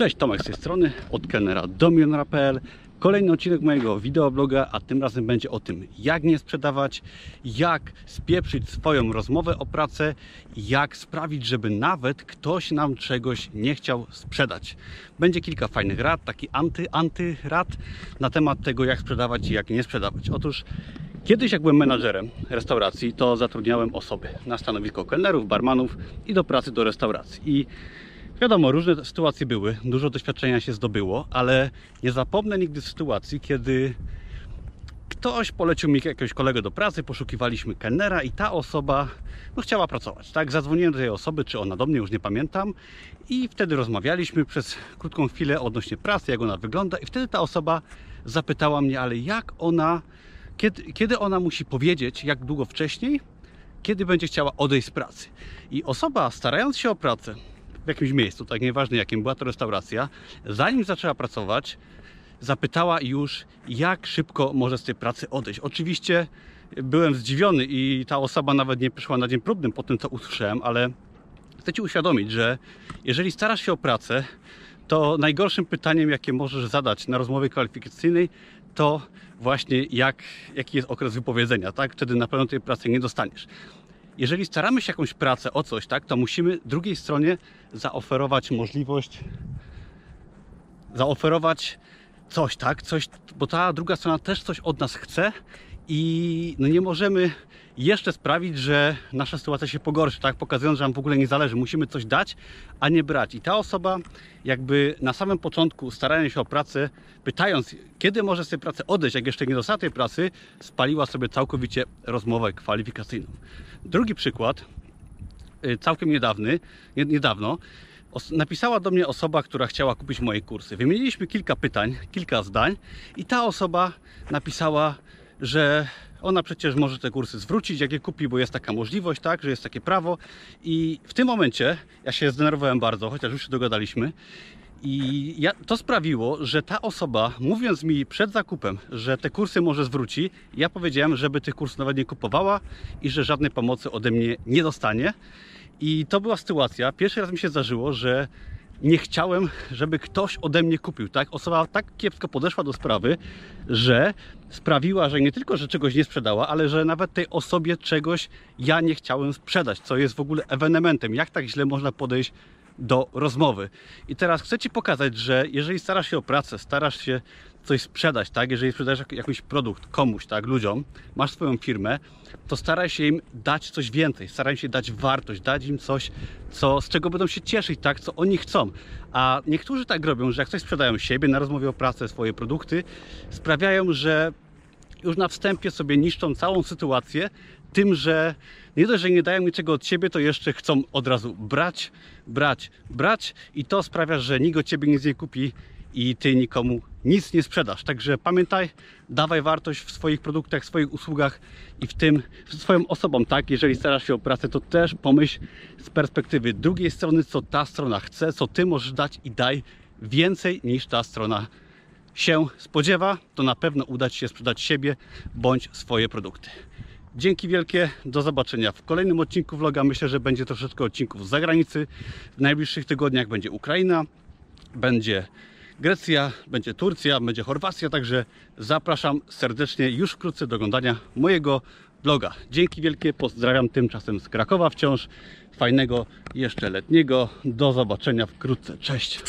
Cześć, Tomek z tej strony, od kelnera do. Kolejny odcinek mojego wideobloga, a tym razem będzie o tym, jak nie sprzedawać, jak spieprzyć swoją rozmowę o pracę, jak sprawić, żeby nawet ktoś nam czegoś nie chciał sprzedać. Będzie kilka fajnych rad, taki anty, anty rad na temat tego, jak sprzedawać i jak nie sprzedawać. Otóż Kiedyś jak byłem menadżerem restauracji, to zatrudniałem osoby na stanowisko kelnerów, barmanów i do pracy do restauracji. I Wiadomo, różne sytuacje były, dużo doświadczenia się zdobyło, ale nie zapomnę nigdy sytuacji, kiedy ktoś polecił mi jakiegoś kolegę do pracy, poszukiwaliśmy kelnera i ta osoba no, chciała pracować. Tak, zadzwoniłem do tej osoby, czy ona do mnie, już nie pamiętam, i wtedy rozmawialiśmy przez krótką chwilę odnośnie pracy, jak ona wygląda, i wtedy ta osoba zapytała mnie, ale jak ona, kiedy, kiedy ona musi powiedzieć, jak długo wcześniej, kiedy będzie chciała odejść z pracy. I osoba, starając się o pracę, w jakimś miejscu, tak nieważne jakim była to restauracja, zanim zaczęła pracować, zapytała już, jak szybko może z tej pracy odejść. Oczywiście byłem zdziwiony i ta osoba nawet nie przyszła na dzień próbny po tym, co usłyszałem, ale chcę Ci uświadomić, że jeżeli starasz się o pracę, to najgorszym pytaniem, jakie możesz zadać na rozmowie kwalifikacyjnej, to właśnie jak, jaki jest okres wypowiedzenia, tak? Wtedy na pewno tej pracy nie dostaniesz jeżeli staramy się jakąś pracę o coś, tak, to musimy drugiej stronie zaoferować możliwość, zaoferować coś, tak, coś, bo ta druga strona też coś od nas chce i no nie możemy jeszcze sprawić, że nasza sytuacja się pogorszy, tak, pokazując, że nam w ogóle nie zależy. Musimy coś dać, a nie brać. I ta osoba jakby na samym początku starając się o pracę, pytając, kiedy może z tej pracy odejść, jak jeszcze nie dostała tej pracy, spaliła sobie całkowicie rozmowę kwalifikacyjną. Drugi przykład, y, całkiem niedawny, niedawno, napisała do mnie osoba, która chciała kupić moje kursy. Wymieniliśmy kilka pytań, kilka zdań i ta osoba napisała, że ona przecież może te kursy zwrócić, jak je kupi, bo jest taka możliwość, tak, że jest takie prawo. I w tym momencie ja się zdenerwowałem bardzo, chociaż już się dogadaliśmy. I ja, to sprawiło, że ta osoba, mówiąc mi przed zakupem, że te kursy może zwróci, ja powiedziałem, żeby tych kursów nawet nie kupowała i że żadnej pomocy ode mnie nie dostanie. I to była sytuacja, pierwszy raz mi się zdarzyło, że nie chciałem, żeby ktoś ode mnie kupił. Tak? Osoba tak kiepsko podeszła do sprawy, że sprawiła, że nie tylko, że czegoś nie sprzedała, ale że nawet tej osobie czegoś ja nie chciałem sprzedać, co jest w ogóle ewenementem. Jak tak źle można podejść do rozmowy. I teraz chcę Ci pokazać, że jeżeli starasz się o pracę, starasz się coś sprzedać, tak? Jeżeli sprzedajesz jakiś produkt komuś, tak, ludziom, masz swoją firmę, to staraj się im dać coś więcej, staraj się dać wartość, dać im coś, co, z czego będą się cieszyć, tak, co oni chcą. A niektórzy tak robią, że jak coś sprzedają siebie na rozmowie o pracę, swoje produkty, sprawiają, że już na wstępie sobie niszczą całą sytuację tym, że nie dość, że nie dają niczego od siebie, to jeszcze chcą od razu brać, brać, brać i to sprawia, że nikt od ciebie nic nie kupi i ty nikomu nic nie sprzedasz. Także pamiętaj, dawaj wartość w swoich produktach, w swoich usługach i w tym swoją osobą, tak? Jeżeli starasz się o pracę, to też pomyśl z perspektywy drugiej strony, co ta strona chce, co ty możesz dać i daj więcej niż ta strona się spodziewa, to na pewno uda Ci się sprzedać siebie bądź swoje produkty. Dzięki wielkie, do zobaczenia w kolejnym odcinku vloga. Myślę, że będzie troszeczkę odcinków z zagranicy. W najbliższych tygodniach będzie Ukraina, będzie Grecja, będzie Turcja, będzie Chorwacja, także zapraszam serdecznie już wkrótce do oglądania mojego vloga. Dzięki wielkie, pozdrawiam tymczasem z Krakowa wciąż. Fajnego, jeszcze letniego. Do zobaczenia wkrótce. Cześć!